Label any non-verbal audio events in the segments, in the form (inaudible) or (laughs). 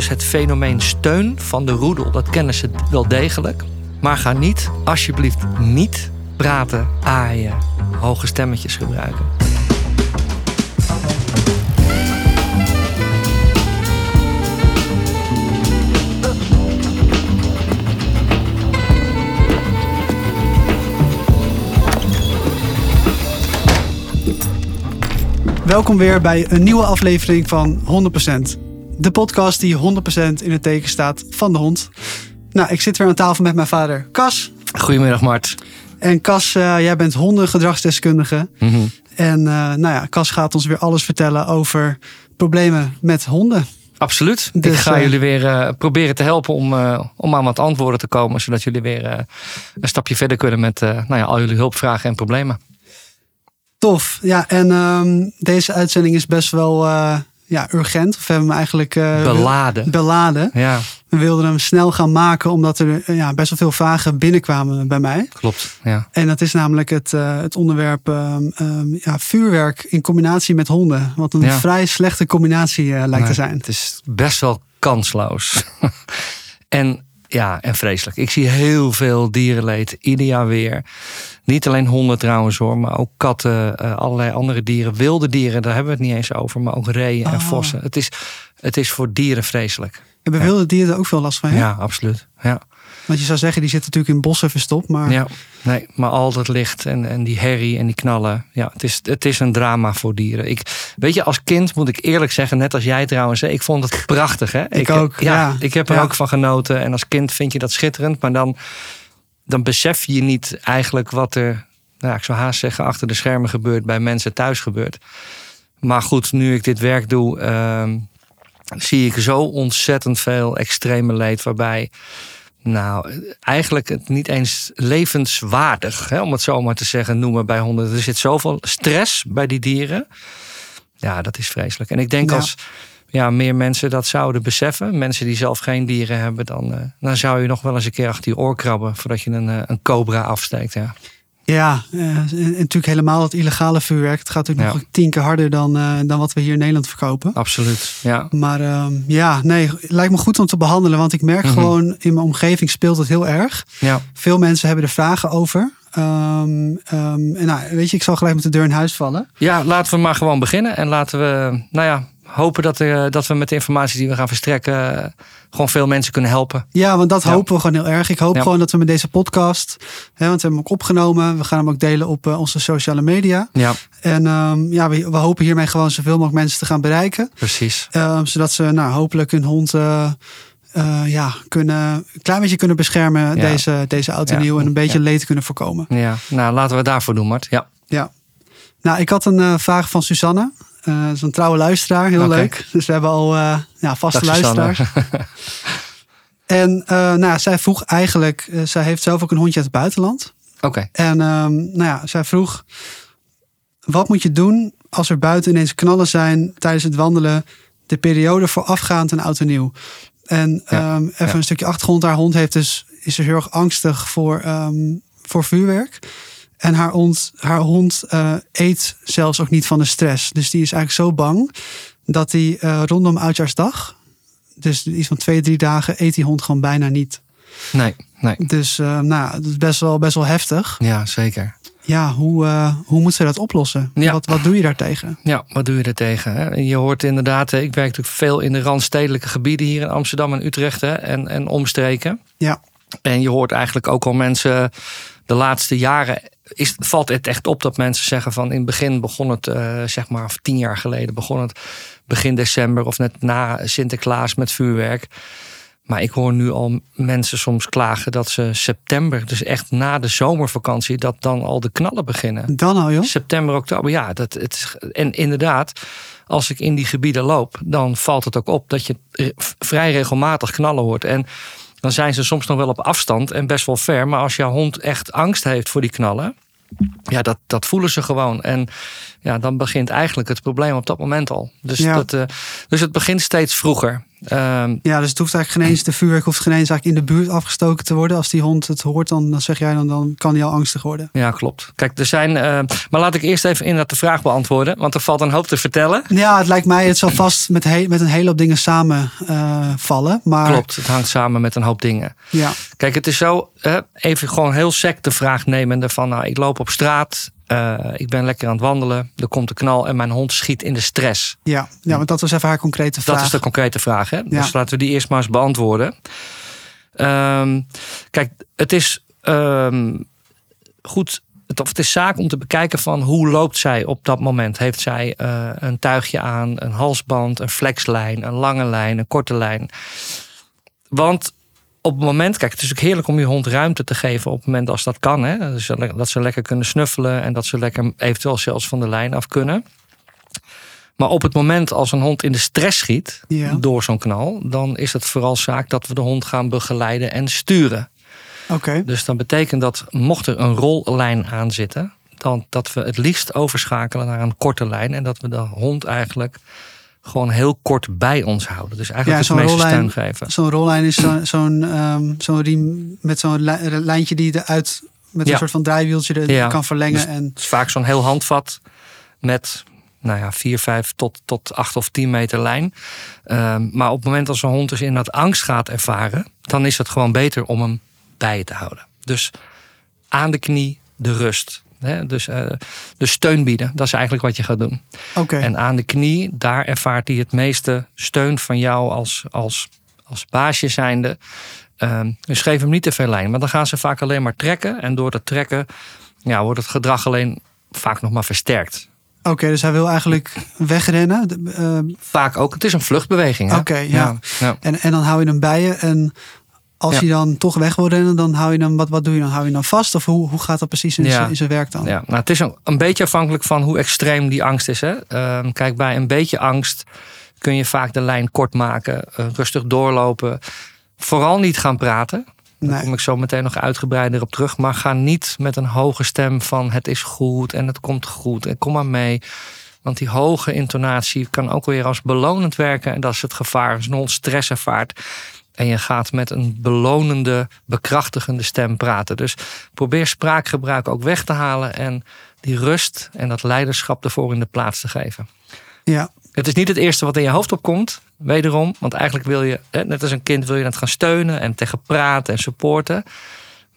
Dus het fenomeen steun van de roedel, dat kennen ze wel degelijk. Maar ga niet, alsjeblieft niet praten, aaien, hoge stemmetjes gebruiken. Welkom weer bij een nieuwe aflevering van 100%. De podcast die 100% in het teken staat van de hond. Nou, ik zit weer aan tafel met mijn vader Cas. Goedemiddag, Mart. En Cas, uh, jij bent hondengedragsdeskundige. Mhm. En uh, nou ja, Cas gaat ons weer alles vertellen over problemen met honden. Absoluut. Dus, ik ga eh, jullie weer uh, proberen te helpen om, uh, om aan wat antwoorden te komen. Zodat jullie weer uh, een stapje verder kunnen met nou ja, al jullie hulpvragen en problemen. Tof. Ja, en um, deze uitzending is best wel ja, urgent. Of hebben we hem eigenlijk beladen. beladen. Ja. We wilden hem snel gaan maken omdat er ja, best wel veel vragen binnenkwamen bij mij. Klopt, ja. En dat is namelijk het, het onderwerp um, um, ja, vuurwerk in combinatie met honden. Wat een Ja. vrij slechte combinatie lijkt Nee, te zijn. Het is best wel kansloos. (laughs) en ja, en vreselijk. Ik zie heel veel dierenleed ieder jaar weer. Niet alleen honden trouwens hoor, maar ook katten, uh, allerlei andere dieren. Wilde dieren, daar hebben we het niet eens over, maar ook reeën en Oh. vossen. Het is, het is voor dieren vreselijk. Hebben Ja. wilde dieren er ook veel last van? hè? Ja, absoluut. Ja. Want je zou zeggen, die zitten natuurlijk in bossen verstopt. Maar ja, nee, maar al dat licht en, en die herrie en die knallen. Ja, het is, het is een drama voor dieren. Ik, weet je, als kind moet ik eerlijk zeggen, net als jij trouwens, hè, ik vond het prachtig. Hè? Ik ook, ja. Ik heb er Ja. ook van genoten. En als kind vind je dat schitterend, maar dan, dan besef je niet eigenlijk wat er, nou, ik zou haast zeggen, achter de schermen gebeurt, bij mensen thuis gebeurt. Maar goed, nu ik dit werk doe, ehm, zie ik zo ontzettend veel extreme leed waarbij. Nou, eigenlijk het niet eens levenswaardig, hè, om het zo maar te zeggen, noemen bij honden. Er zit zoveel stress bij die dieren. Ja, dat is vreselijk. En ik denk Ja. als ja, meer mensen dat zouden beseffen, mensen die zelf geen dieren hebben, dan, eh, dan zou je nog wel eens een keer achter je oor krabben voordat je een, eh, een cobra afsteekt. Ja. Ja en, en natuurlijk helemaal het illegale vuurwerk. Het gaat natuurlijk Ja. nog tien keer harder dan, eh, dan wat we hier in Nederland verkopen. Absoluut. Ja. Maar ehm, ja, nee, lijkt me goed om te behandelen. Want ik merk Mhm. gewoon in mijn omgeving speelt het heel erg. Ja. Veel mensen hebben er vragen over. Ehm, ehm, en nou, weet je, ik zal gelijk met de deur in huis vallen. ja, laten we maar gewoon beginnen. En laten we, nou ja, hopen dat, er, dat we met de informatie die we gaan verstrekken, eh, gewoon veel mensen kunnen helpen. Ja, want dat Ja. hopen we gewoon heel erg. Ik hoop Ja. gewoon dat we met deze podcast, hè, want we hebben hem ook opgenomen. We gaan hem ook delen op eh, onze sociale media. Ja, En ehm, ja, we, we hopen hiermee gewoon zoveel mogelijk mensen te gaan bereiken. precies. Ehm, zodat ze nou, hopelijk hun hond eh, eh, ja, kunnen, een klein beetje kunnen beschermen Ja. deze, deze oud en nieuw. En een beetje leed kunnen voorkomen. Ja, nou laten we het daarvoor doen, Mart. Ja. Ja. Nou, ik had een eh, vraag van Susanne. Eh dat is een trouwe luisteraar, heel leuk. Dus we hebben al eh, ja, vaste Dag, luisteraars. (laughs) En eh, nou, ja, zij vroeg eigenlijk, eh, zij heeft zelf ook een hondje uit het buitenland. Oké. En ehm, nou ja, zij vroeg, wat moet je doen als er buiten ineens knallen zijn tijdens het wandelen, de periode voorafgaand aan oud en nieuw? En Ja, ehm, even een stukje achtergrond, haar hond heeft dus, is dus heel erg angstig voor, ehm, voor vuurwerk. En haar hond, haar hond eh, eet zelfs ook niet van de stress. Dus die is eigenlijk zo bang dat hij eh, rondom oudjaarsdag, dus iets van twee, drie dagen, eet die hond gewoon bijna niet. Nee, nee. Dus eh, nou, dat is best wel, best wel heftig. Ja, zeker. Ja, hoe, eh, hoe moet ze dat oplossen? Ja. Wat, wat doe je daartegen? Ja, wat doe je er tegen? Hè? Je hoort inderdaad, ik werk natuurlijk veel in de randstedelijke gebieden hier in Amsterdam en Utrecht hè, en, en omstreken. Ja, En je hoort eigenlijk ook al mensen de laatste jaren. Is, valt het echt op dat mensen zeggen van in het begin begon het, eh, zeg maar, of tien jaar geleden begon het begin december of net na Sinterklaas met vuurwerk. Maar ik hoor nu al mensen soms klagen dat ze september, dus echt na de zomervakantie, dat dan al de knallen beginnen. dan al joh. September, oktober, ja. Dat, het, is- en inderdaad, als ik in die gebieden loop, dan valt het ook op dat je vrij regelmatig knallen hoort. En dan zijn ze soms nog wel op afstand en best wel ver. Maar als jouw hond echt angst heeft voor die knallen, ja, dat, dat voelen ze gewoon. En ja, dan begint eigenlijk het probleem op dat moment al. Dus, Ja. dat, eh, dus het begint steeds vroeger. Ehm, Ja, dus het hoeft eigenlijk geen eens, de vuurwerk hoeft geen eens eigenlijk in de buurt afgestoken te worden. Als die hond het hoort, dan, dan zeg jij dan, dan kan die al angstig worden. ja, klopt. Kijk, er zijn. eh, maar laat ik eerst even inderdaad de vraag beantwoorden, want er valt een hoop te vertellen. Ja, het lijkt mij, het zal vast met, he- met een hele hoop dingen samenvallen. vallen. maar Klopt, het hangt samen met een hoop dingen. ja, Kijk, het is zo, even gewoon heel sec de vraag nemende van, nou, ik loop op straat, eh, ik ben lekker aan het wandelen, er komt een knal en mijn hond schiet in de stress. ja, ja, want dat was even haar concrete vraag. Dat is de concrete vraag. Hè? Ja. Dus laten we die eerst maar eens beantwoorden. Ehm, kijk, het is ehm, goed. Het, of het is zaak om te bekijken van hoe loopt zij op dat moment. Heeft zij eh, een tuigje aan, een halsband, een flexlijn, een lange lijn, een korte lijn. Want op het moment, kijk, het is ook heerlijk om je hond ruimte te geven op het moment als dat kan. Hè? Dus dat ze lekker kunnen snuffelen en dat ze lekker eventueel zelfs van de lijn af kunnen. Maar op het moment als een hond in de stress schiet Ja. door zo'n knal, dan is het vooral zaak dat we de hond gaan begeleiden en sturen. Oké, Dus dat betekent dat mocht er een rollijn aan zitten, dan dat we het liefst overschakelen naar een korte lijn en dat we de hond eigenlijk gewoon heel kort bij ons houden. Dus Ja, eigenlijk zo'n het meeste rollijn- steun geven. zo'n rollijn is zo- zo'n ehm, zo'n riem met zo'n li- lijntje die je eruit met een Ja. soort van draaiwieltje er Ja. kan verlengen. Dus- en, Het is vaak zo'n heel handvat met nou ja, 4, 5 tot, tot 8 of 10 meter lijn. Ehm, maar op het moment als een hond dus inderdaad angst gaat ervaren, dan is het gewoon beter om hem bij je te houden. Dus aan de knie de rust. Hè? Dus eh, de steun bieden, dat is eigenlijk wat je gaat doen. Oké, En aan de knie, daar ervaart hij het meeste steun van jou als, als, als baasje zijnde. Ehm, dus geef hem niet te veel lijn. Maar dan gaan ze vaak alleen maar trekken. En door dat trekken ja, wordt het gedrag alleen vaak nog maar versterkt. Oké, dus hij wil eigenlijk wegrennen. Ehm, Vaak ook, het is een vluchtbeweging. Oké, ja. ja. en, en dan hou je hem bij je. En als Ja. hij dan toch weg wil rennen, dan hou je hem. Wat, wat doe je dan? Hou je dan vast? Of hoe, hoe gaat dat precies in, Ja. zijn, in zijn werk dan? Ja, nou, het is een, een beetje afhankelijk van hoe extreem die angst is. Hè? Ehm, kijk, bij een beetje angst kun je vaak de lijn kort maken, eh, rustig doorlopen. Vooral niet gaan praten. Daar Nee. kom ik zo meteen nog uitgebreider op terug. Maar ga niet met een hoge stem van het is goed en het komt goed en kom maar mee. Want die hoge intonatie kan ook weer als belonend werken. En dat is het gevaar als een stress ervaart. En je gaat met een belonende, bekrachtigende stem praten. Dus probeer spraakgebruik ook weg te halen. En die rust en dat leiderschap ervoor in de plaats te geven. Ja, Het is niet het eerste wat in je hoofd opkomt. Wederom, want eigenlijk wil je, net als een kind, wil je het gaan steunen en tegen praten en supporten.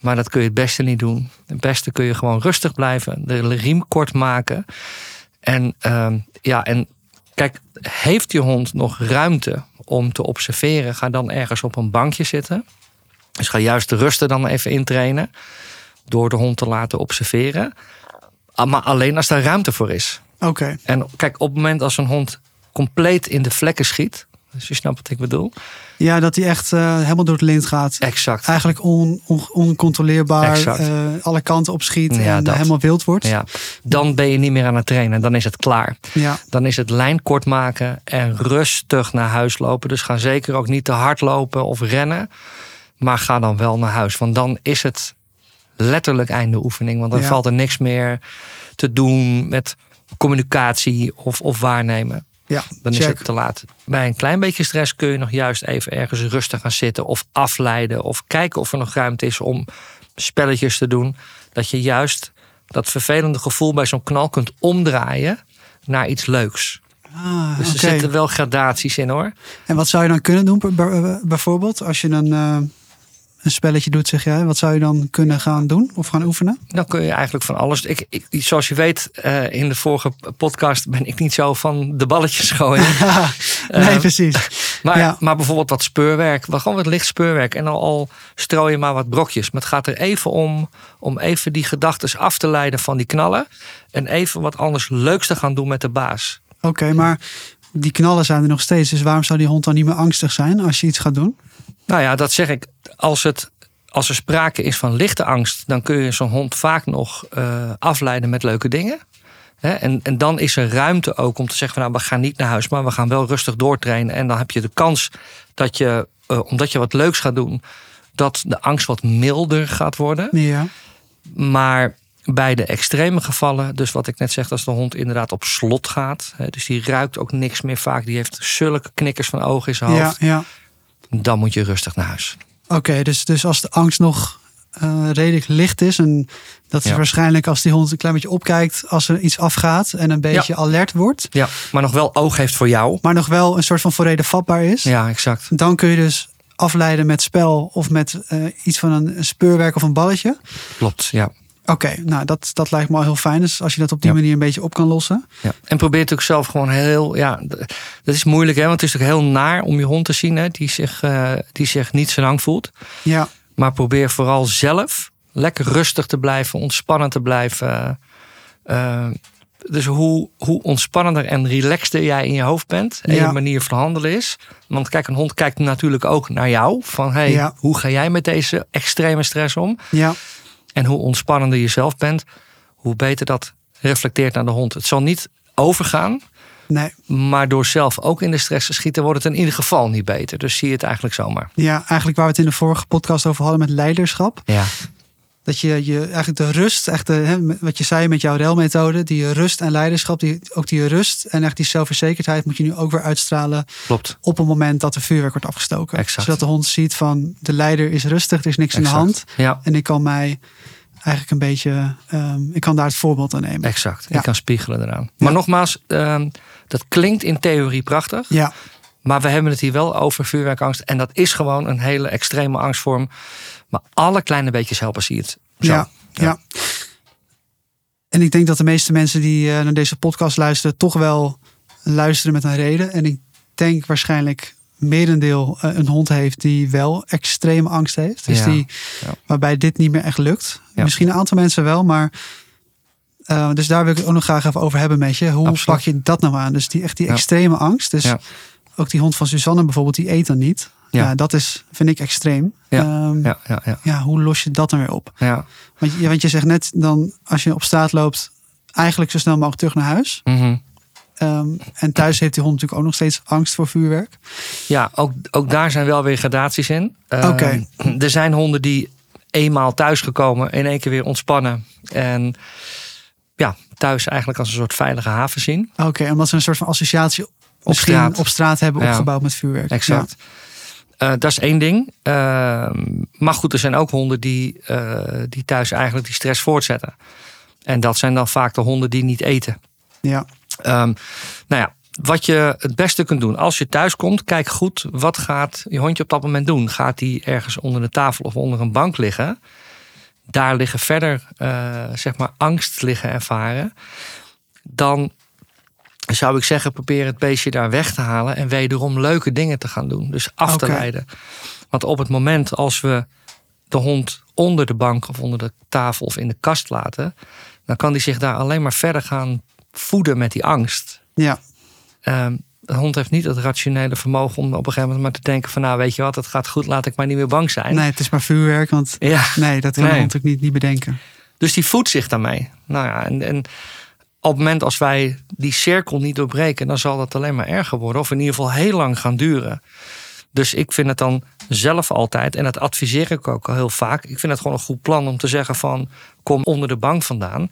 Maar dat kun je het beste niet doen. Het beste kun je gewoon rustig blijven, de riem kort maken. En ehm, ja, en kijk, heeft je hond nog ruimte om te observeren? Ga dan ergens op een bankje zitten. Dus ga juist de rusten dan even intrainen. Door de hond te laten observeren. Ah, Maar alleen als daar ruimte voor is. oké. En kijk, op het moment als een hond compleet in de vlekken schiet. Dus je snapt wat ik bedoel. Ja, dat hij echt eh, helemaal door het lint gaat. Exact. Eigenlijk on, on- oncontroleerbaar. Exact. eh, alle kanten opschiet Ja, en eh, dat. helemaal wild wordt. Ja. Dan ben je niet meer aan het trainen. Dan is het klaar. Ja, Dan is het lijn kort maken en rustig naar huis lopen. Dus ga zeker ook niet te hard lopen of rennen. Maar ga dan wel naar huis. Want dan is het letterlijk einde oefening. Want dan Ja. valt er niks meer te doen met communicatie of, of waarnemen. Ja. Dan is het te laat. Bij een klein beetje stress kun je nog juist even ergens rustig gaan zitten of afleiden of kijken of er nog ruimte is om spelletjes te doen. Dat je juist dat vervelende gevoel bij zo'n knal kunt omdraaien naar iets leuks. Ah, Dus er zitten wel gradaties in hoor. En wat zou je dan kunnen doen, bijvoorbeeld? Als je een, eh, een spelletje doet, zeg jij. Wat zou je dan kunnen gaan doen of gaan oefenen? Dan kun je eigenlijk van alles. Ik, ik, zoals je weet, eh, in de vorige podcast ben ik niet zo van de balletjes gooien. (laughs) nee, Eh, precies. Maar, Ja. maar bijvoorbeeld wat speurwerk, gewoon wat licht speurwerk. En al, al strooi je maar wat brokjes. Maar het gaat er even om, om even die gedachten af te leiden van die knallen. En even wat anders leuks te gaan doen met de baas. Oké, maar die knallen zijn er nog steeds. Dus waarom zou die hond dan niet meer angstig zijn als je iets gaat doen? Nou ja, dat zeg ik. Als, het, als er sprake is van lichte angst, dan kun je zo'n hond vaak nog eh, afleiden met leuke dingen. En, en dan is er ruimte ook om te zeggen: van, nou, we gaan niet naar huis, maar we gaan wel rustig doortrainen. En dan heb je de kans dat je, eh, omdat je wat leuks gaat doen, dat de angst wat milder gaat worden. Ja, Maar bij de extreme gevallen, dus wat ik net zeg, als de hond inderdaad op slot gaat, hè, dus die ruikt ook niks meer vaak, die heeft zulke knikkers van ogen in zijn Ja, hoofd, ja. dan moet je rustig naar huis. Oké, dus, dus als de angst nog eh, redelijk licht is. En dat is Ja. waarschijnlijk als die hond een klein beetje opkijkt als er iets afgaat en een beetje alert wordt. Ja, maar nog wel oog heeft voor jou. Maar nog wel een soort van voorreden vatbaar is. Ja, exact. Dan kun je dus afleiden met spel of met eh, iets van een speurwerk of een balletje. Klopt, ja. Oké, nou dat, dat lijkt me al heel fijn. Dus als je dat op die Ja. manier een beetje op kan lossen. Ja. En probeer het ook zelf gewoon heel. Ja, dat is moeilijk, hè? Want het is natuurlijk heel naar om je hond te zien, hè? Die zich, eh, die zich niet zo lang voelt. Ja, Maar probeer vooral zelf lekker rustig te blijven, ontspannen te blijven. Eh, dus hoe, hoe ontspannender en relaxter jij in je hoofd bent en Ja. je manier van handelen is. Want kijk, een hond kijkt natuurlijk ook naar jou. Van hey, hoe ga jij met deze extreme stress om? ja, En hoe ontspannender je zelf bent, hoe beter dat reflecteert naar de hond. Het zal niet overgaan, nee. maar door zelf ook in de stress te schieten, wordt het in ieder geval niet beter. Dus zie je het eigenlijk zomaar. Ja, eigenlijk waar we het in de vorige podcast over hadden met leiderschap. Ja, Dat je, je eigenlijk de rust, echt de, hè, wat je zei met jouw relmethode, die rust en leiderschap, die, ook die rust en echt die zelfverzekerdheid moet je nu ook weer uitstralen klopt. op het moment dat er vuurwerk wordt afgestoken. Exact. Zodat de hond ziet van de leider is rustig, er is niks Exact. aan de hand. Ja, En ik kan mij eigenlijk een beetje, ehm, ik kan daar het voorbeeld aan nemen. exact. Ja. Je kan spiegelen eraan. Maar nogmaals, ehm, dat klinkt in theorie prachtig. Ja, Maar we hebben het hier wel over vuurwerkangst. En dat is gewoon een hele extreme angstvorm. Maar alle kleine beetjes helpen, zie je het. Zo. ja, ja. En ik denk dat de meeste mensen die eh, naar deze podcast luisteren, toch wel luisteren met een reden. En ik denk waarschijnlijk merendeel eh, een hond heeft die wel extreme angst heeft. Dus Ja, die, ja. waarbij dit niet meer echt lukt. Ja. Misschien een aantal mensen wel, maar. eh, dus daar wil ik het ook nog graag even over hebben met je. Hoe Absoluut. pak je dat nou aan? Dus die echt die extreme angst. Dus Ja. ook die hond van Suzanne bijvoorbeeld, die eet dan niet. Ja. Ja, dat is, vind ik extreem. Ja. Ehm, Ja, ja, ja. ja, hoe los je dat dan weer op? ja. Want je, want je zegt net dan, als je op straat loopt, eigenlijk zo snel mogelijk terug naar huis. Mhm. Ehm, en thuis heeft die hond natuurlijk ook nog steeds angst voor vuurwerk. Ja, ook, ook daar zijn wel weer gradaties in. Eh, Oké. Er zijn honden die eenmaal thuisgekomen in één keer weer ontspannen. En ja, thuis eigenlijk als een soort veilige haven zien. Oké, omdat ze een soort van associatie misschien straat. op straat hebben opgebouwd met vuurwerk. Exact. Eh, dat is één ding. Eh, maar goed, er zijn ook honden die, eh, die thuis eigenlijk die stress voortzetten. En dat zijn dan vaak de honden die niet eten. Ja, ja. Ehm, nou ja, wat je het beste kunt doen als je thuis komt, kijk goed wat gaat je hondje op dat moment doen. Gaat hij ergens onder de tafel of onder een bank liggen? Daar liggen verder, eh, zeg maar, angst liggen ervaren. Dan zou ik zeggen, probeer het beestje daar weg te halen en wederom leuke dingen te gaan doen. Dus af te leiden. Want op het moment als we de hond onder de bank of onder de tafel of in de kast laten, dan kan die zich daar alleen maar verder gaan voeden met die angst. ja. Ehm, de hond heeft niet het rationele vermogen om op een gegeven moment maar te denken van nou weet je wat, het gaat goed, laat ik maar niet meer bang zijn. Nee, het is maar vuurwerk, want Ja, nee, dat kan Nee. de hond natuurlijk niet, niet bedenken. dus die voedt zich daarmee. Nou ja, en, en op het moment als wij die cirkel niet doorbreken, dan zal dat alleen maar erger worden. Of in ieder geval heel lang gaan duren. Dus ik vind het dan zelf altijd, en dat adviseer ik ook al heel vaak. Ik vind het gewoon een goed plan om te zeggen van kom onder de bank vandaan.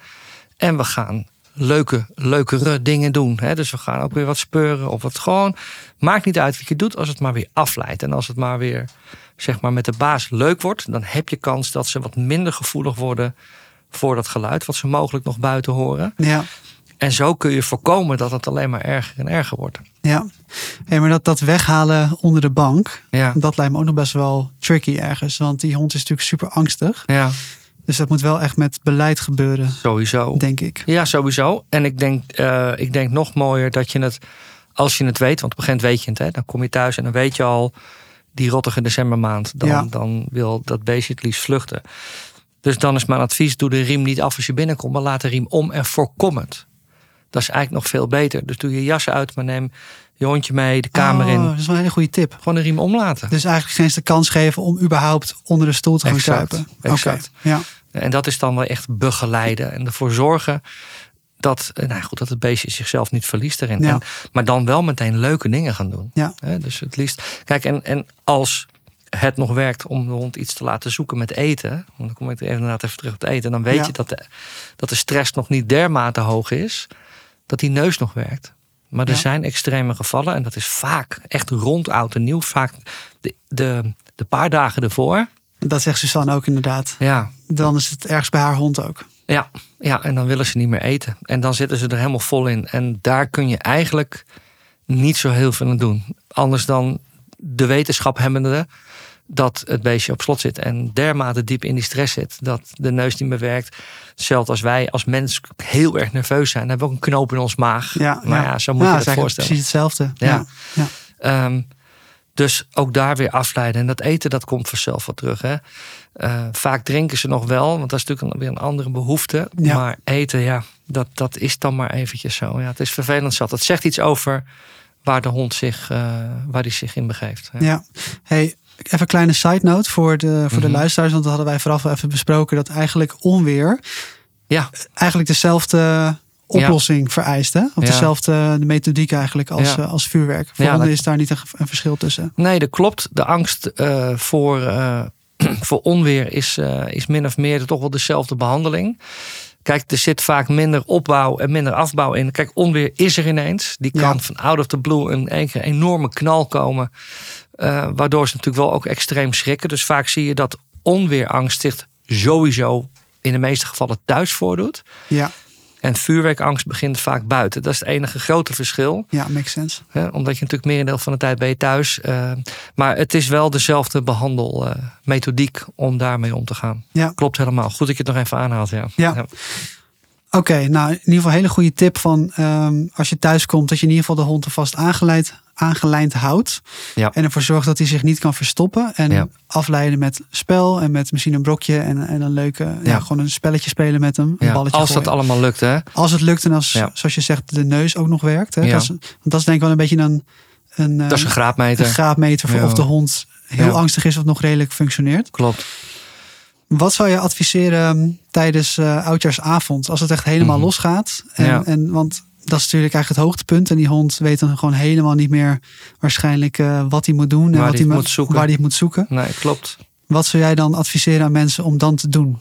En we gaan leuke, leukere dingen doen. Hè? Dus we gaan ook weer wat speuren of wat gewoon. Maakt niet uit wat je doet als het maar weer afleidt. En als het maar weer zeg maar met de baas leuk wordt, dan heb je kans dat ze wat minder gevoelig worden voor dat geluid wat ze mogelijk nog buiten horen. Ja, En zo kun je voorkomen dat het alleen maar erger en erger wordt. ja. Hey, maar dat, dat weghalen onder de bank, Ja, dat lijkt me ook nog best wel tricky ergens. Want die hond is natuurlijk super angstig. ja Dus dat moet wel echt met beleid gebeuren, sowieso. denk ik. Ja, sowieso. En ik denk, eh, ik denk nog mooier dat je het, als je het weet, want op een gegeven moment weet je het, hè, dan kom je thuis en dan weet je al, die rottige decembermaand, dan, Ja. dan wil dat beestje het liefst vluchten. Dus dan is mijn advies, doe de riem niet af als je binnenkomt, maar laat de riem om en voorkom het. Dat is eigenlijk nog veel beter. Dus doe je jas uit, maar neem je hondje mee, de kamer Oh, in. Dat is wel een hele goede tip. Gewoon de riem omlaten. Dus eigenlijk geen eens de kans geven om überhaupt onder de stoel te gaan Exact, kruipen. Oké, exact. Ja, En dat is dan wel echt begeleiden en ervoor zorgen dat, eh, nou goed, dat het beestje zichzelf niet verliest erin. Ja. En, maar dan wel meteen leuke dingen gaan doen. ja, dus het liefst. Kijk, en, en als het nog werkt om de hond iets te laten zoeken met eten. Want dan kom ik er inderdaad even terug op het eten. Dan weet Ja. je dat de, dat de stress nog niet dermate hoog is. Dat die neus nog werkt. Maar er Ja. zijn extreme gevallen. En dat is vaak echt rond oud en nieuw. Vaak de, de, de paar dagen ervoor. Dat zegt Suzanne ook inderdaad. Ja, Dan is het ergens bij haar hond ook. ja, ja, en dan willen ze niet meer eten. En dan zitten ze er helemaal vol in. En daar kun je eigenlijk niet zo heel veel aan doen. Anders dan de wetenschap hebbende dat het beestje op slot zit en dermate diep in die stress zit dat de neus niet meer werkt. Hetzelfde als wij als mens heel erg nerveus zijn. Dan hebben we ook een knoop in ons maag. Ja, maar ja, zo moet Ja, je het voorstellen. Precies hetzelfde. Ja. Ja. Ehm, dus ook daar weer afleiden. En dat eten, dat komt vanzelf wel terug. Hè? Eh, vaak drinken ze nog wel, want dat is natuurlijk een- weer een andere behoefte. Maar eten, ja, dat, dat is dan maar eventjes zo. Ja, het is vervelend zat. Het zegt iets over waar de hond zich, eh, waar die zich in begeeft. Ja. Hey, even een kleine side note voor de, voor Mhm. de luisteraars. Want dat hadden wij vooraf even besproken. Dat eigenlijk onweer Ja, eigenlijk dezelfde oplossing vereist. Hè? Of Ja. dezelfde de methodiek eigenlijk als, Ja. eh, als vuurwerk. Voor Ja, dat- is daar niet een, een verschil tussen. nee, dat klopt. De angst eh, voor, eh, (clears throat) voor onweer is, is min of meer toch wel dezelfde behandeling. Kijk, er zit vaak minder opbouw en minder afbouw in. Kijk, onweer is er ineens. Die kan Ja. van out of the blue in één keer een enorme knal komen. eh, waardoor ze natuurlijk wel ook extreem schrikken. Dus vaak zie je dat onweerangst zich sowieso in de meeste gevallen thuis voordoet. Ja, En vuurwerkangst begint vaak buiten. Dat is het enige grote verschil. ja makes sense. Omdat je natuurlijk merendeel van de tijd ben je thuis. eh, maar het is wel dezelfde behandelmethodiek om daarmee om te gaan. Ja. Klopt helemaal. Goed dat je het nog even aanhaalt. Ja. Ja. Oké, nou in ieder geval een hele goede tip van ehm, als je thuis komt, dat je in ieder geval de hond er vast aangeleid, aangelijnd houdt. Ja. En ervoor zorgt dat hij zich niet kan verstoppen. En Ja. afleiden met spel en met misschien een brokje en, en een leuke, ja. Ja. gewoon een spelletje spelen met hem. Een balletje Als dat allemaal lukt, hè? Als het lukt en als, zoals je zegt, de neus ook nog werkt. Hè? Ja. Dat, is, want dat is denk ik wel een beetje een, een, Dat is een een graadmeter. graadmeter voor of de hond heel angstig is of nog redelijk functioneert. Klopt. Wat zou je adviseren tijdens eh, oudjaarsavond? Als het echt helemaal Mhm. losgaat. En, Ja. en, want dat is natuurlijk eigenlijk het hoogtepunt. En die hond weet dan gewoon helemaal niet meer waarschijnlijk eh, wat hij moet doen. en Waar wat hij moet zoeken. Waar hij moet zoeken. Nee, klopt. Wat zou jij dan adviseren aan mensen om dan te doen?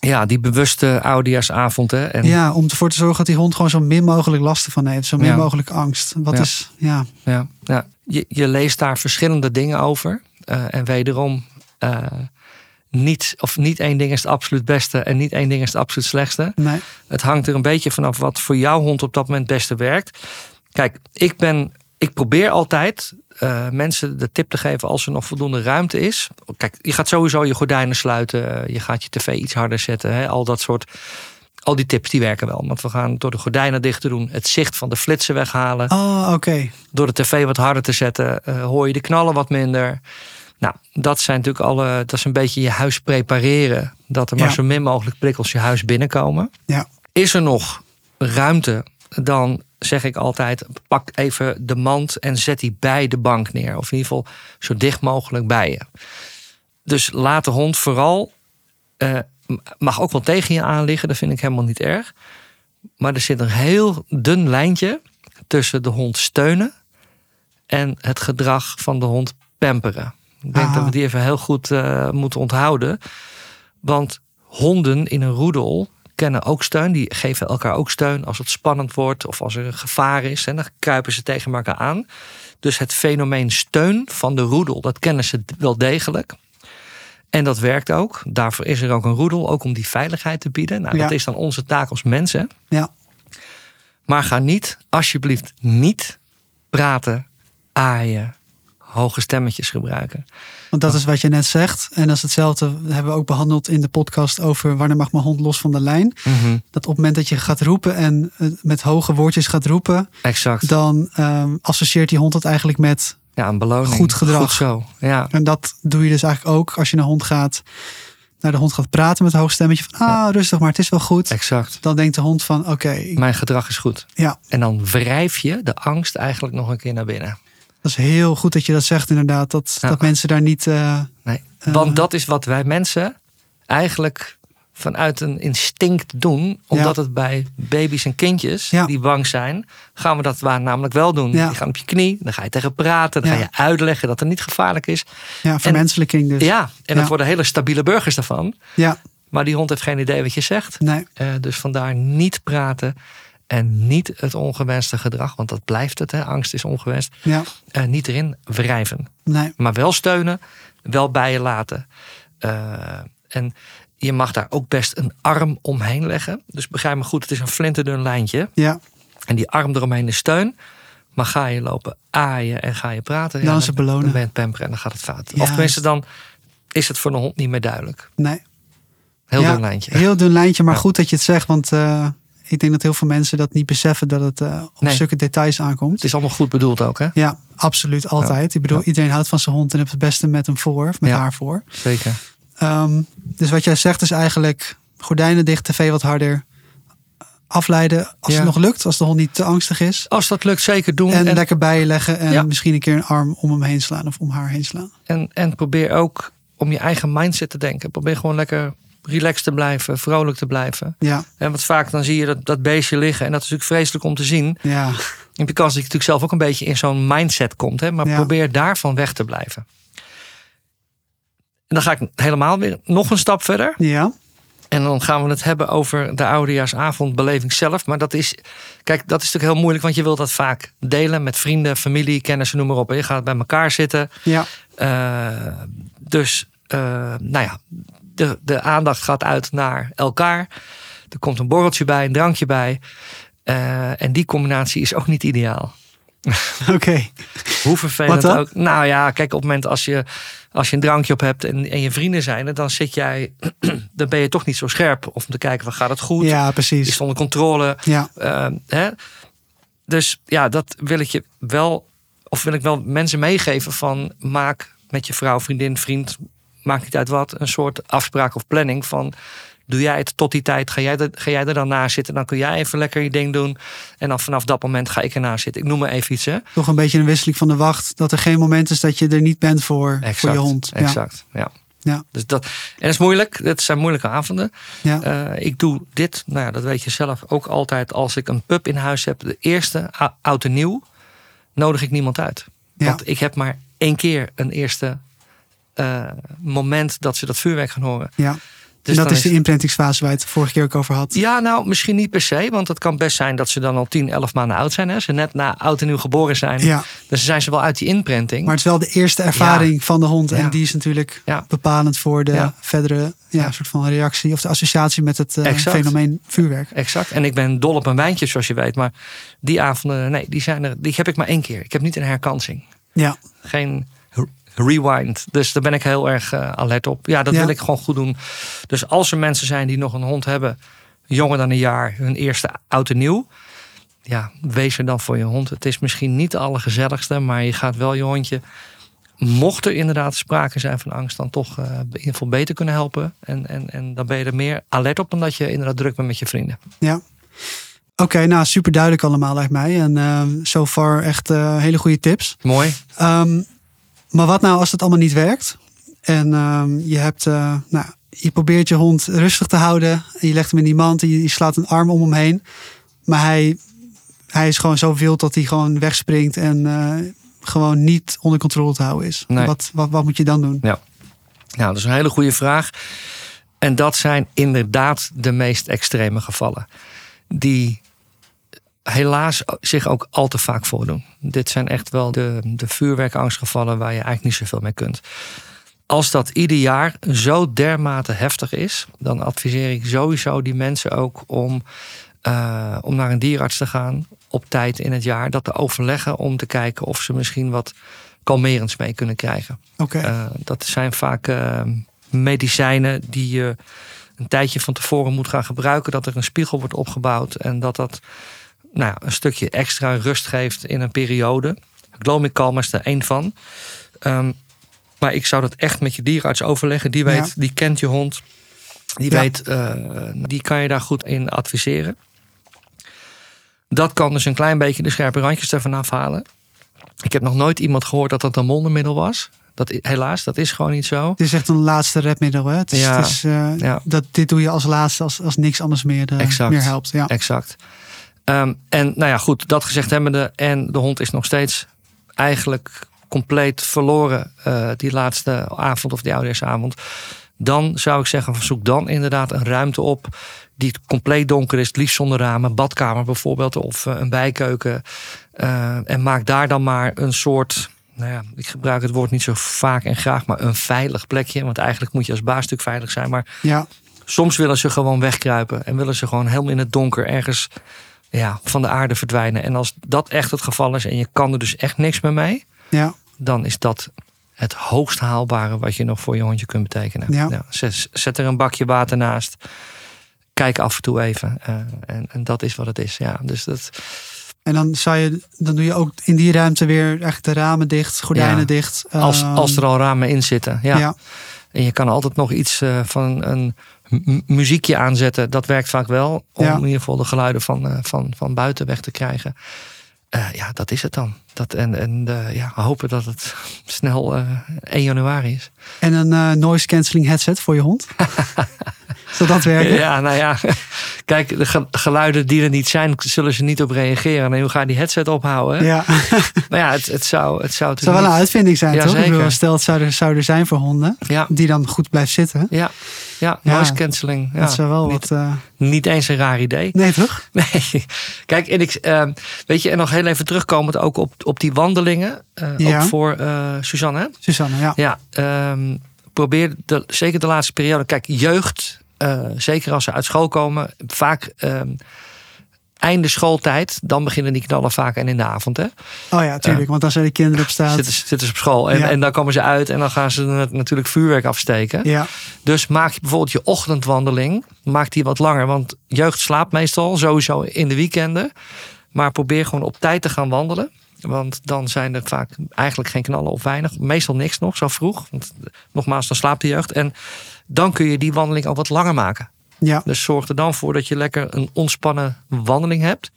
Ja, die bewuste oudejaarsavond, hè? En Ja, om ervoor te zorgen dat die hond gewoon zo min mogelijk last ervan heeft. Zo min Ja. mogelijk angst. Wat Ja. is, ja, Ja, ja. Je, je leest daar verschillende dingen over. Eh, en wederom, niet, of niet één ding is het absoluut beste en niet één ding is het absoluut slechtste. nee. Het hangt er een beetje vanaf wat voor jouw hond op dat moment het beste werkt. Kijk, ik, ben, ik probeer altijd eh, mensen de tip te geven als er nog voldoende ruimte is. Kijk, je gaat sowieso je gordijnen sluiten. Je gaat je tv iets harder zetten. Hè, al dat soort. Al die tips die werken wel. Want we gaan door de gordijnen dicht te doen. Het zicht van de flitsen weghalen Oh, oké. door de tv wat harder te zetten, eh, hoor je de knallen wat minder. Nou, dat zijn natuurlijk alle. Dat is een beetje je huis prepareren. Dat er maar Ja. zo min mogelijk prikkels je huis binnenkomen. Ja. Is er nog ruimte, dan zeg ik altijd: pak even de mand en zet die bij de bank neer. Of in ieder geval zo dicht mogelijk bij je. Dus laat de hond vooral. eh, mag ook wel tegen je aan liggen, dat vind ik helemaal niet erg. Maar er zit een heel dun lijntje tussen de hond steunen en het gedrag van de hond pamperen. Ik denk Aha. dat we die even heel goed eh, moeten onthouden. Want honden in een roedel kennen ook steun. Die geven elkaar ook steun als het spannend wordt of als er een gevaar is. En dan kruipen ze tegen elkaar aan. Dus het fenomeen steun van de roedel, dat kennen ze wel degelijk. En dat werkt ook. Daarvoor is er ook een roedel, ook om die veiligheid te bieden. Nou, Ja. dat is dan onze taak als mensen. Ja. Maar ga niet, alsjeblieft, niet praten, aaien, hoge stemmetjes gebruiken. Want dat is wat je net zegt. En dat is hetzelfde, hebben we ook behandeld in de podcast over wanneer mag mijn hond los van de lijn. Dat op het moment dat je gaat roepen en eh, met hoge woordjes gaat roepen, Exact. dan ehm, associeert die hond dat eigenlijk met. Ja, een beloning. Goed gedrag. Goed zo. Ja, En dat doe je dus eigenlijk ook als je een hond gaat, naar de hond gaat praten met een hoog stemmetje van ah, rustig maar, het is wel goed. exact. Dan denkt de hond van oké, Mijn gedrag is goed. ja, En dan wrijf je de angst eigenlijk nog een keer naar binnen. Dat is heel goed dat je dat zegt inderdaad. Dat, Ja. dat mensen daar niet. eh, Nee. Eh. Want dat is wat wij mensen eigenlijk vanuit een instinct doen. Omdat het bij baby's en kindjes Ja. die bang zijn, gaan we dat waar namelijk wel doen. Die gaan op je knie, dan ga je tegen praten, dan ga je uitleggen dat het niet gevaarlijk is. Ja, vermenselijking dus. Ja, en dat worden hele stabiele burgers daarvan. Ja, Maar die hond heeft geen idee wat je zegt. nee. Eh, dus vandaar niet praten en niet het ongewenste gedrag, want dat blijft het. Hè? Angst is ongewenst. Ja, Eh, niet erin wrijven, nee. maar wel steunen, wel bij je laten. Eh, en je mag daar ook best een arm omheen leggen. Dus begrijp me goed, het is een flinterdun lijntje. Ja, En die arm eromheen is steun. Maar ga je lopen aaien en ga je praten, Dan is het belonen. Dan ben je en dan gaat het fout. Ja, of tenminste, dan is het voor de hond niet meer duidelijk. nee. Heel Ja, dun lijntje. Heel dun lijntje, maar Ja. goed dat je het zegt. Want eh, ik denk dat heel veel mensen dat niet beseffen dat het eh, op Nee. zulke details aankomt. Het is allemaal goed bedoeld ook, hè? Ja, absoluut. Altijd. Ik bedoel, Ja. iedereen houdt van zijn hond en heeft het beste met hem voor, of met Ja. haar voor. Zeker. Ehm, dus wat jij zegt is eigenlijk gordijnen dicht, tv wat harder afleiden als Ja. het nog lukt, als de hond niet te angstig is. Als dat lukt, zeker doen. En, En, lekker bij je leggen en Ja. misschien een keer een arm om hem heen slaan of om haar heen slaan. en, en probeer ook om je eigen mindset te denken. Probeer gewoon lekker relaxed te blijven, vrolijk te blijven. Ja, En wat vaak dan zie je dat, dat beestje liggen. En dat is natuurlijk vreselijk om te zien. ja, In de kans dat je natuurlijk zelf ook een beetje in zo'n mindset komt. Hè? Maar Ja. probeer daarvan weg te blijven. En dan ga ik helemaal weer nog een stap verder. ja, En dan gaan we het hebben over de oudejaarsavondbeleving zelf. Maar dat is, kijk, dat is natuurlijk heel moeilijk. Want je wilt dat vaak delen met vrienden, familie, kennissen, noem maar op. En je gaat bij elkaar zitten. ja, Eh, dus, eh, nou ja, de, de aandacht gaat uit naar elkaar. Er komt een borreltje bij, een drankje bij. Eh, en die combinatie is ook niet ideaal. (laughs) oké. Hoe vervelend ook. Nou ja, kijk, op het moment als je, als je een drankje op hebt en, en je vrienden zijn er, dan zit jij, (clears throat) dan ben je toch niet zo scherp. Om te kijken, van, gaat het goed? Ja, Is precies. het onder controle? Ja, Eh, hè? Dus ja, dat wil ik je wel, of wil ik wel mensen meegeven van maak met je vrouw, vriendin, vriend, maakt niet uit wat, een soort afspraak of planning van doe jij het tot die tijd, ga jij, er, ga jij er dan naast zitten, dan kun jij even lekker je ding doen en dan vanaf dat moment ga ik ernaast zitten. Ik noem maar even iets hè. toch een beetje een wisseling van de wacht. Dat er geen moment is dat je er niet bent voor, voor je hond. Exact, ja. Ja. Dus dat, en dat is moeilijk. Dat zijn moeilijke avonden. ja, Eh, ik doe dit, nou ja, dat weet je zelf ook altijd. Als ik een pup in huis heb, de eerste, ou- oud en nieuw, nodig ik niemand uit. Ja. Want ik heb maar één keer een eerste eh, moment dat ze dat vuurwerk gaan horen. ja. Dus en dat is de imprintingsfase waar je het vorige keer ook over had. Ja, nou, misschien niet per se. Want het kan best zijn dat ze dan al 10, 11 maanden oud zijn. Hè? Ze net na oud en nieuw geboren zijn. Ja, Dus dan zijn ze wel uit die inprinting. maar het is wel de eerste ervaring van de hond. Ja. En die is natuurlijk Ja. bepalend voor de verdere ja, soort van reactie of de associatie met het eh, fenomeen vuurwerk. Exact. En ik ben dol op een wijntje, zoals je weet. Maar die avonden, nee, die, zijn er, die heb ik maar één keer. Ik heb niet een herkansing. Ja, geen rewind. Dus daar ben ik heel erg eh, alert op. Ja, dat Ja. wil ik gewoon goed doen. Dus als er mensen zijn die nog een hond hebben, jonger dan een jaar, hun eerste oud en nieuw. Ja, wees er dan voor je hond. Het is misschien niet de allergezelligste, maar je gaat wel je hondje. Mocht er inderdaad sprake zijn van angst, dan toch eh, in ieder geval beter kunnen helpen. En, en, en dan ben je er meer alert op dan dat je inderdaad druk bent met je vrienden. ja. Oké, nou super duidelijk allemaal lijkt mij. En eh so far echt hele goede tips. Mooi. Ehm, maar wat nou als het allemaal niet werkt? En ehm, je hebt, eh, nou, je probeert je hond rustig te houden. En je legt hem in die mand en je, je slaat een arm om hem heen. Maar hij, hij is gewoon zo wild dat hij gewoon wegspringt en eh, gewoon niet onder controle te houden is. Nee. Wat, wat, wat moet je dan doen? Nou, dat is een hele goede vraag. En dat zijn inderdaad de meest extreme gevallen. Die helaas zich ook al te vaak voordoen. Dit zijn echt wel de, de vuurwerkangstgevallen waar je eigenlijk niet zoveel mee kunt. Als dat ieder jaar zo dermate heftig is, dan adviseer ik sowieso die mensen ook om, eh, om naar een dierarts te gaan op tijd in het jaar. Dat te overleggen om te kijken of ze misschien wat kalmerends mee kunnen krijgen. Oké, Eh, dat zijn vaak eh, medicijnen die je een tijdje van tevoren moet gaan gebruiken. Dat er een spiegel wordt opgebouwd en dat dat nou een stukje extra rust geeft in een periode. Glomicalm is er één van. Ehm, maar ik zou dat echt met je dierenarts overleggen. Die, weet, Ja. die kent je hond. Die, Ja. weet, eh, die kan je daar goed in adviseren. Dat kan dus een klein beetje de scherpe randjes ervan afhalen. Ik heb nog nooit iemand gehoord dat dat een wondermiddel was. Dat, helaas, dat is gewoon niet zo. Het is echt een laatste redmiddel. Hè? Het is, Ja, het is, eh, ja. dat, dit doe je als laatste, als, als niks anders meer, eh, Exact. meer helpt. Ja. Exact. Ehm, en nou ja, goed, dat gezegd hebbende. En de hond is nog steeds eigenlijk compleet verloren eh, die laatste avond of die oudejaarsavond. Dan zou ik zeggen, zoek dan inderdaad een ruimte op die compleet donker is, het liefst zonder ramen, badkamer bijvoorbeeld of eh, een bijkeuken. Eh, en maak daar dan maar een soort, nou ja, ik gebruik het woord niet zo vaak en graag, maar een veilig plekje. Want eigenlijk moet je als baas natuurlijk veilig zijn, maar Ja. soms willen ze gewoon wegkruipen en willen ze gewoon helemaal in het donker ergens ja, van de aarde verdwijnen. En als dat echt het geval is en je kan er dus echt niks meer mee, Ja. dan is dat het hoogst haalbare wat je nog voor je hondje kunt betekenen. Ja. zet, zet er een bakje water naast. Kijk af en toe even. eh, en, en dat is wat het is. Ja, dus dat, En dan, zou je, dan doe je ook in die ruimte weer eigenlijk de ramen dicht, gordijnen Ja. dicht. als, Ehm, als er al ramen in zitten. Ja. ja. En je kan altijd nog iets eh, van een muziekje aanzetten. Dat werkt vaak wel. Om Ja. in ieder geval de geluiden van, eh, van, van buiten weg te krijgen. Eh, ja, dat is het dan. Dat, en en eh, ja, hopen dat het (laughs) snel eh 1 januari is. En een noise cancelling headset voor je hond. (laughs) Zou dat werken? Ja, nou ja. Kijk, de ge- geluiden die er niet zijn, zullen ze niet op reageren. En hoe ga je die headset ophouden? Ja. (laughs) Nou ja, het, het zou het zou, Het zou wel een uitvinding zijn, Ja, toch? Zeker. bedoel, stel, het zou er, zou er zijn voor honden Ja, die dan goed blijft zitten. ja, ja, Ja. noise cancelling. Ja. dat zou wel niet, wat. eh, niet eens een raar idee. nee, toch? (laughs) Nee. Kijk, en ik, ehm, weet je, en nog heel even terugkomend ook op, op die wandelingen. eh, Ja. Ook voor eh, Suzanne. hè? Susanne, ja. Ja, ehm, probeer de, zeker de laatste periode. Kijk, jeugd, eh, zeker als ze uit school komen, vaak ehm, einde schooltijd, dan beginnen die knallen vaak en in de avond. Hè? Oh ja, tuurlijk. Want dan zijn de kinderen op straat. Zitten, ze- zitten ze op school en, Ja. en dan komen ze uit en dan gaan ze nat- natuurlijk vuurwerk afsteken. Ja, Dus maak je bijvoorbeeld je ochtendwandeling, maak die wat langer. Want jeugd slaapt meestal, sowieso in de weekenden. Maar probeer gewoon op tijd te gaan wandelen. Want dan zijn er vaak eigenlijk geen knallen of weinig. Meestal niks nog, zo vroeg. Want nogmaals, dan slaapt de jeugd. En dan kun je die wandeling al wat langer maken. ja, Dus zorg er dan voor dat je lekker een ontspannen wandeling hebt.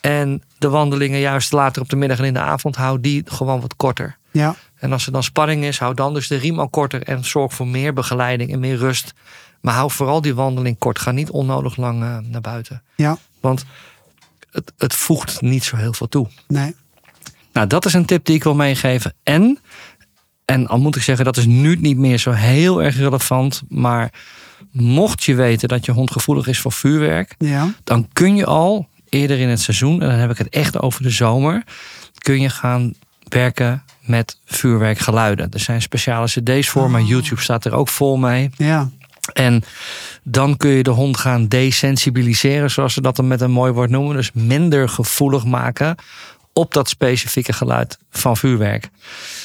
En de wandelingen juist later op de middag en in de avond, hou die gewoon wat korter. ja. En als er dan spanning is, hou dan dus de riem al korter en zorg voor meer begeleiding en meer rust. Maar hou vooral die wandeling kort. Ga niet onnodig lang eh, naar buiten. Ja, Want het, het voegt niet zo heel veel toe. nee. Nou, dat is een tip die ik wil meegeven. En, en al moet ik zeggen, dat is nu niet meer zo heel erg relevant. Maar mocht je weten dat je hond gevoelig is voor vuurwerk, Ja, dan kun je al eerder in het seizoen, en dan heb ik het echt over de zomer, kun je gaan werken met vuurwerkgeluiden. Er zijn speciale CD's voor, maar Oh. YouTube staat er ook vol mee. ja, En dan kun je de hond gaan desensibiliseren, zoals ze dat dan met een mooi woord noemen. Dus minder gevoelig maken op dat specifieke geluid van vuurwerk.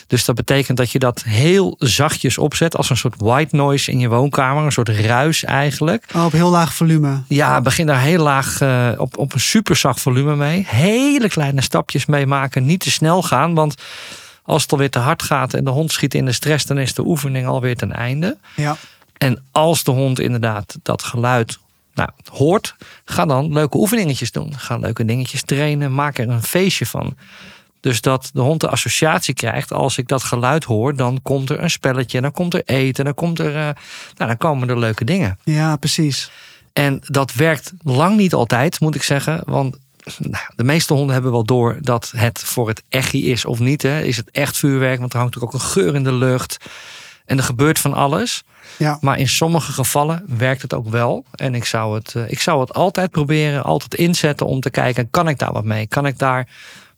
Dus dat betekent dat je dat heel zachtjes opzet als een soort white noise in je woonkamer. Een soort ruis eigenlijk. Oh, op heel laag volume. Ja, begin daar heel laag eh, op, op een super zacht volume mee. Hele kleine stapjes mee maken. Niet te snel gaan, want als het alweer te hard gaat en de hond schiet in de stress, dan is de oefening alweer ten einde. Ja, En als de hond inderdaad dat geluid nou, hoort, ga dan leuke oefeningetjes doen. Ga leuke dingetjes trainen, maak er een feestje van. Dus dat de hond de associatie krijgt, als ik dat geluid hoor, dan komt er een spelletje, dan komt er eten, dan, komt er, eh, nou, dan komen er leuke dingen. ja, precies. En dat werkt lang niet altijd, moet ik zeggen. Want nou, de meeste honden hebben wel door dat het voor het echi is of niet. Hè. Is het echt vuurwerk? Want er hangt natuurlijk ook een geur in de lucht. En er gebeurt van alles. Ja, Maar in sommige gevallen werkt het ook wel. En ik zou het, eh, ik zou het altijd proberen, altijd inzetten om te kijken: kan ik daar wat mee? Kan ik daar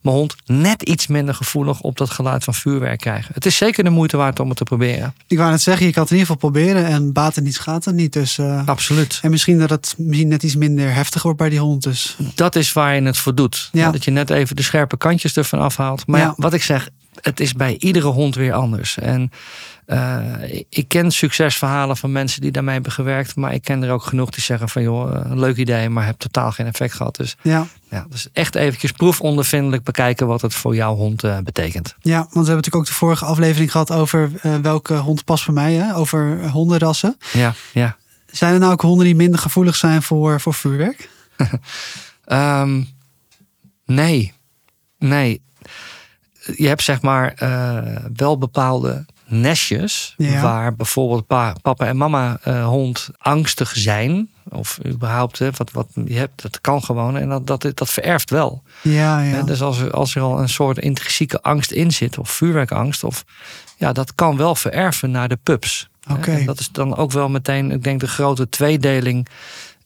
mijn hond net iets minder gevoelig op dat geluid van vuurwerk krijgen? Het is zeker de moeite waard om het te proberen. ik wou net zeggen, je kan het in ieder geval proberen en baat het niet, gaat het niet. Dus, eh, Absoluut. en misschien dat het misschien net iets minder heftig wordt bij die hond. Dus dat is waar je het voor doet. Ja. Dat je net even de scherpe kantjes ervan afhaalt. Maar ja. Ja. wat ik zeg, het is bij iedere hond weer anders. En eh, ik ken succesverhalen van mensen die daarmee hebben gewerkt. Maar ik ken er ook genoeg die zeggen van joh, een leuk idee, maar heb totaal geen effect gehad. Dus ja, ja, dus echt eventjes proefondervindelijk bekijken wat het voor jouw hond eh, betekent. ja, want we hebben natuurlijk ook de vorige aflevering gehad over eh, welke hond past bij mij. Hè? Over eh, hondenrassen. Ja, ja. Zijn er nou ook honden die minder gevoelig zijn voor, voor vuurwerk? (laughs) Ehm, nee, nee. Je hebt zeg maar eh, wel bepaalde nestjes Ja. waar bijvoorbeeld pa- papa en mama eh, hond angstig zijn. Of überhaupt, hè, wat, wat je hebt, dat kan gewoon. En dat, dat, dat vererft wel. Ja, ja. Hè, Dus als er, als er al een soort intrinsieke angst in zit, of vuurwerkangst, of ja, dat kan wel vererven naar de pups. Oké. Dat is dan ook wel meteen, ik denk, de grote tweedeling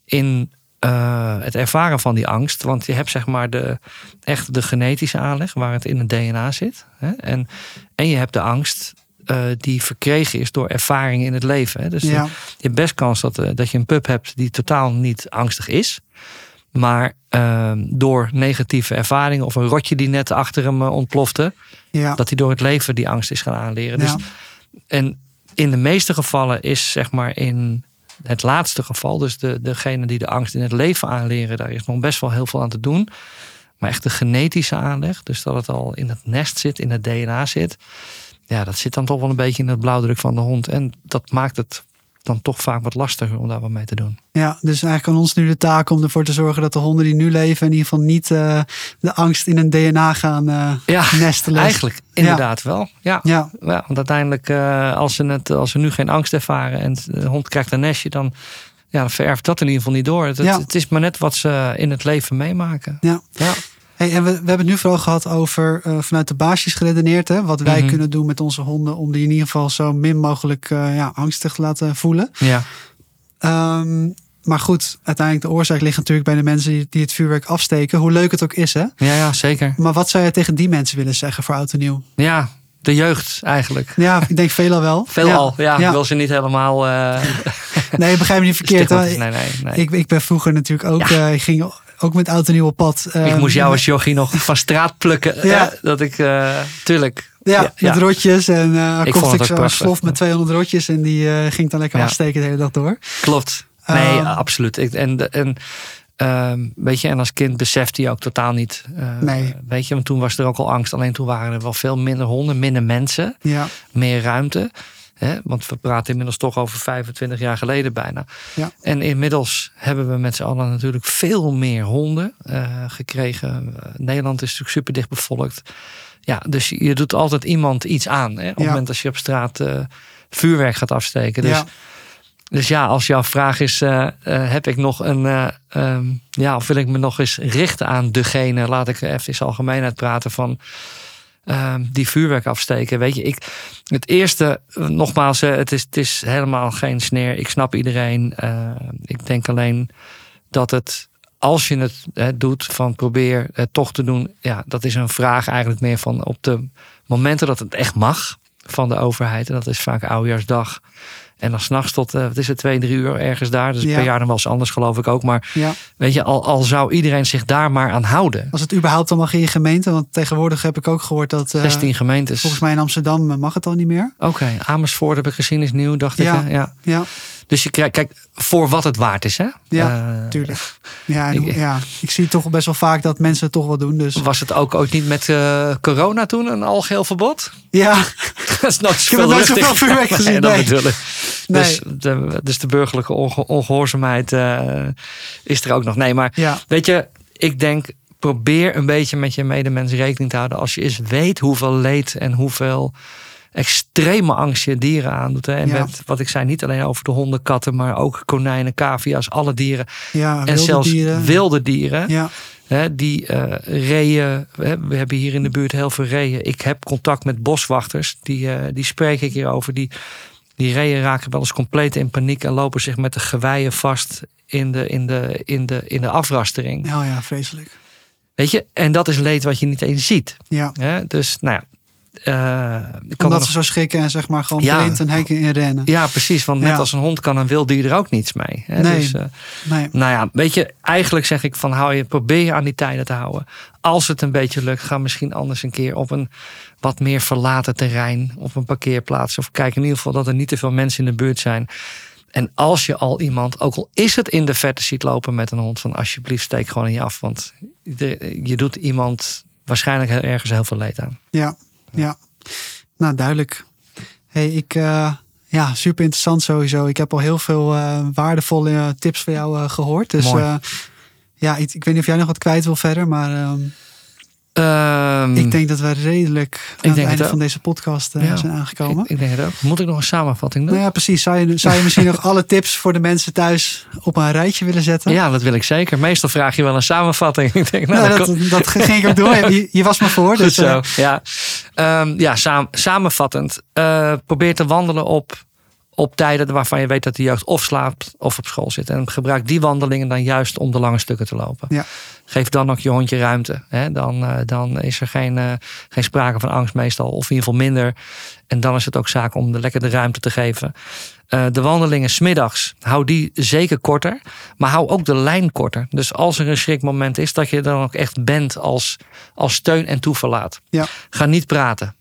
in eh, het ervaren van die angst. Want je hebt zeg maar de, echt de genetische aanleg, waar het in het DNA zit. Hè, en, en je hebt de angst. Eh, die verkregen is door ervaring in het leven. Hè. Dus ja. je hebt best kans dat, eh, dat je een pup hebt die totaal niet angstig is. Maar ehm, door negatieve ervaringen of een rotje die net achter hem eh, ontplofte, ja. dat hij door het leven die angst is gaan aanleren. Dus. En in de meeste gevallen is zeg maar in het laatste geval, dus de, degene die de angst in het leven aanleren, daar is nog best wel heel veel aan te doen. Maar echt de genetische aanleg, dus dat het al in het nest zit, in het DNA zit. Ja, dat zit dan toch wel een beetje in het blauwdruk van de hond. En dat maakt het dan toch vaak wat lastiger om daar wat mee te doen. Ja, dus eigenlijk aan ons nu de taak om ervoor te zorgen dat de honden die nu leven in ieder geval niet eh, de angst in hun DNA gaan eh, Ja, nestelen. eigenlijk inderdaad wel. Ja. Ja, Ja, want uiteindelijk, eh, als, ze het, als ze nu geen angst ervaren en de hond krijgt een nestje, dan, ja, vererft dat in ieder geval niet door. Het, Ja. het is maar net wat ze in het leven meemaken. ja. Hey, en we, we hebben het nu vooral gehad over eh, vanuit de baasjes geredeneerd. Hè, wat wij Mhm. kunnen doen met onze honden om die in ieder geval zo min mogelijk eh, ja, angstig te laten voelen. ja. Ehm, maar goed, uiteindelijk de oorzaak ligt natuurlijk bij de mensen die, het vuurwerk afsteken. Hoe leuk het ook is, hè? ja, ja zeker. Maar wat zou je tegen die mensen willen zeggen voor oud en nieuw? Ja, de jeugd eigenlijk. Ja, ik denk veelal wel. (laughs) Veelal, ja. ja. Ik wil ze niet helemaal uh, (laughs) Nee, begrijp me niet (laughs) verkeerd. hoor. Nee, nee, nee. Ik, ik ben vroeger natuurlijk ook, Ja. ik ging ook met oud en nieuw op pad. ik eh, moest jou als jochie nog (laughs) van straat plukken. Ja. dat ik, eh, tuurlijk. Ja, met rotjes. En eh Ik kocht ik zo'n slof met 200 rotjes. En die eh, ging dan lekker Ja. afsteken de hele dag door. Klopt. Nee, Ehm. absoluut. Ik, en, en, ehm, weet je, en als kind besefte je ook totaal niet. Nee. Weet je, want toen was er ook al angst. Alleen toen waren er wel veel minder honden, minder mensen, Ja, meer ruimte. Hè? Want we praten inmiddels toch over 25 jaar geleden bijna. Ja. En inmiddels hebben we met z'n allen natuurlijk veel meer honden eh, gekregen. Eh, Nederland is natuurlijk super dicht bevolkt. Ja, dus je doet altijd iemand iets aan. Hè? Op het moment als je op straat eh, vuurwerk gaat afsteken. Dus ja. dus ja, als jouw vraag is: heb ik nog een. eh, ehm, ja, of wil ik me nog eens richten aan degene, laat ik even in zijn algemeenheid praten van. Ehm, die vuurwerk afsteken. Weet je, ik, het eerste, eh, nogmaals, het is, het is helemaal geen sneer. Ik snap iedereen. Eh, ik denk alleen dat het, als je het eh, doet, van probeer het toch te doen. Ja, dat is een vraag eigenlijk meer van op de momenten dat het echt mag van de overheid. En dat is vaak oudejaarsdag. En dan s'nachts tot, eh, wat is het, twee, drie uur ergens daar. Dus Ja. per jaar dan wel eens anders, geloof ik ook. Maar ja. weet je, al, al zou iedereen zich daar maar aan houden. Als het überhaupt dan mag in je gemeente. Want tegenwoordig heb ik ook gehoord dat... eh, 16 gemeentes. volgens mij in Amsterdam eh, mag het al niet meer. Oké, Amersfoort heb ik gezien, is nieuw, dacht Ja. ik. hè? Ja. Ja, Dus je krijgt, kijk, voor wat het waard is, hè? Ja, Eh, tuurlijk. (laughs) Ja, en, Ik- ja, ik zie toch best wel vaak dat mensen het toch wel doen. Dus Was het ook ooit niet met eh, corona toen een algeheel verbod? ja, (laughs) dat is nooit heb zoveel nooit lucht zoveel in. vuurwerk gezien, (laughs) Nee, dat nee. ik. Nee. Dus, de, dus de burgerlijke onge- ongehoorzaamheid eh, is er ook nog. Nee, maar ja, weet je, ik denk, probeer een beetje met je medemens rekening te houden. Als je eens weet hoeveel leed en hoeveel extreme angst je dieren aandoet. Hè? En Ja. met, wat ik zei, niet alleen over de honden, katten, maar ook konijnen, cavia's, alle dieren. ja en zelfs dieren. wilde dieren. Ja, Hè, die eh reeën, we hebben hier in de buurt heel veel reeën. Ik heb contact met boswachters, die, eh, die spreek ik hierover. Die, die reeën raken wel eens compleet in paniek en lopen zich met de geweien vast in de, in de, in de, in de afrastering. oh ja, vreselijk. Weet je, en dat is leed wat je niet eens ziet. Ja, Hè? Dus, nou ja. Ik kan omdat nog- ze zo schrikken en zeg maar gewoon Ja. blind een hek in rennen. ja, precies. Want net Ja. als een hond kan een wild dier er ook niets mee. Hè? Nee. Dus, eh, Nee, Nou ja, weet je, eigenlijk zeg ik van hou je, probeer je aan die tijden te houden. Als het een beetje lukt, ga misschien anders een keer op een wat meer verlaten terrein, op een parkeerplaats. Of kijk in ieder geval dat er niet te veel mensen in de buurt zijn. En als je al iemand, ook al is het in de verte, ziet lopen met een hond, van alsjeblieft steek gewoon in je af. Want je doet iemand waarschijnlijk ergens heel veel leed aan. ja, ja. Nou, duidelijk. Hey, ik, eh, ja, super interessant sowieso. Ik heb al heel veel eh, waardevolle eh, tips van jou eh, gehoord. Dus ja, ik, ik weet niet of jij nog wat kwijt wil verder, maar ehm, Ehm, Ik denk dat we redelijk aan het einde van deze podcast eh, Ja. zijn aangekomen. ik, ik denk het ook. Moet ik nog een samenvatting doen? nou ja, precies. Zou je, zou je misschien nog (laughs) alle tips voor de mensen thuis op een rijtje willen zetten? Ja, dat wil ik zeker. Meestal vraag je wel een samenvatting. (laughs) Ik denk, nou, Nou, dat dat, ging ik ook door. (laughs) Je, je was maar voor. Goed Dus, zo. eh, Ja, Ehm, ja saam- samenvattend. Eh, probeer te wandelen op, op tijden waarvan je weet dat de jeugd of slaapt of op school zit. En gebruik die wandelingen dan juist om de lange stukken te lopen. Ja. Geef dan ook je hondje ruimte. Hè? Dan, eh, dan is er geen, eh, geen sprake van angst meestal. Of in ieder geval minder. En dan is het ook zaak om de lekker de ruimte te geven. Eh, de wandelingen smiddags, hou die zeker korter. Maar hou ook de lijn korter. Dus als er een schrikmoment is, dat je dan ook echt bent als, als steun en toeverlaat. Ja. Ga niet praten.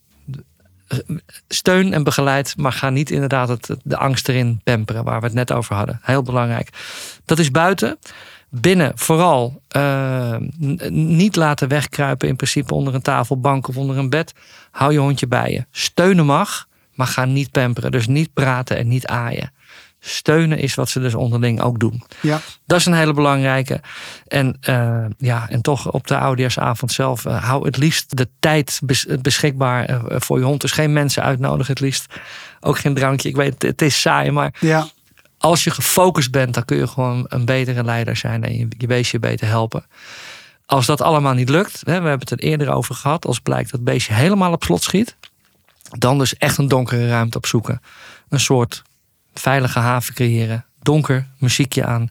Steun en begeleid, maar ga niet inderdaad het, de angst erin pamperen, waar we het net over hadden. Heel belangrijk. Dat is buiten. Binnen vooral eh, niet laten wegkruipen, in principe onder een tafel, bank of onder een bed. Hou je hondje bij je. Steunen mag, maar ga niet pamperen. Dus niet praten en niet aaien. Steunen is wat ze dus onderling ook doen. ja. Dat is een hele belangrijke. En, eh, ja, en toch op de oudejaarsavond zelf, eh, hou het liefst de tijd bes- beschikbaar eh, voor je hond. Dus geen mensen uitnodigen, het liefst. Ook geen drankje. Ik weet, het is saai, maar ja. als je gefocust bent, dan kun je gewoon een betere leider zijn en je, je beestje beter helpen. Als dat allemaal niet lukt, hè, we hebben het er eerder over gehad, als blijkt dat het beestje helemaal op slot schiet, dan dus echt een donkere ruimte opzoeken. Een soort veilige haven creëren, donker, muziekje aan,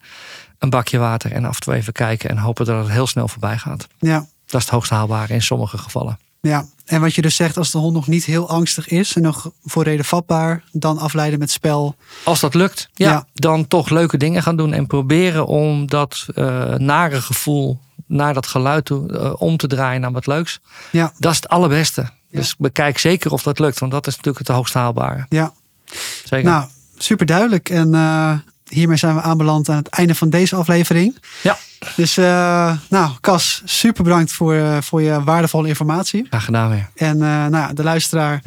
een bakje water en af en toe even kijken en hopen dat het heel snel voorbij gaat. ja. Dat is het hoogst haalbare in sommige gevallen. Ja, en wat je dus zegt, als de hond nog niet heel angstig is en nog voor reden vatbaar, dan afleiden met spel. Als dat lukt, ja, Ja. dan toch leuke dingen gaan doen en proberen om dat eh, nare gevoel naar dat geluid toe eh, om te draaien naar wat leuks. Ja, Dat is het allerbeste. Dus bekijk zeker of dat lukt, want dat is natuurlijk het hoogst haalbare. ja. Zeker. Nou, super duidelijk. En eh, hiermee zijn we aanbeland aan het einde van deze aflevering. Ja. Dus, eh, nou, Cas, super bedankt voor, eh, voor je waardevolle informatie. Graag gedaan weer. En nou ja, de luisteraar,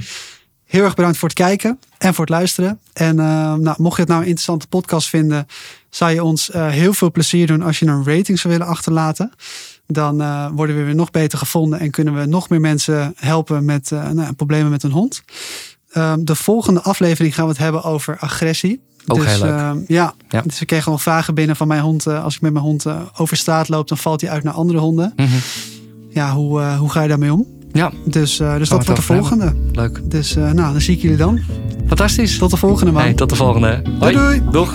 heel erg bedankt voor het kijken en voor het luisteren. En nou, mocht je het nou een interessante podcast vinden, zou je ons heel veel plezier doen als je een rating zou willen achterlaten. Dan worden we weer nog beter gevonden en kunnen we nog meer mensen helpen met nou, problemen met een hond. Ehm, de volgende aflevering gaan we het hebben over agressie. Ook dus, heel leuk. ehm, ja, Ja. dus we kregen wel vragen binnen van mijn hond. eh, als ik met mijn hond eh, over straat loop, dan valt hij uit naar andere honden. Mhm. Ja, hoe, eh, hoe ga je daarmee om? Ja, Dus, dus dat wordt de volgende. leuk. Dus nou, dan zie ik jullie dan. Fantastisch. Tot de volgende man. Hey, tot de volgende. Doei, doei. Doeg.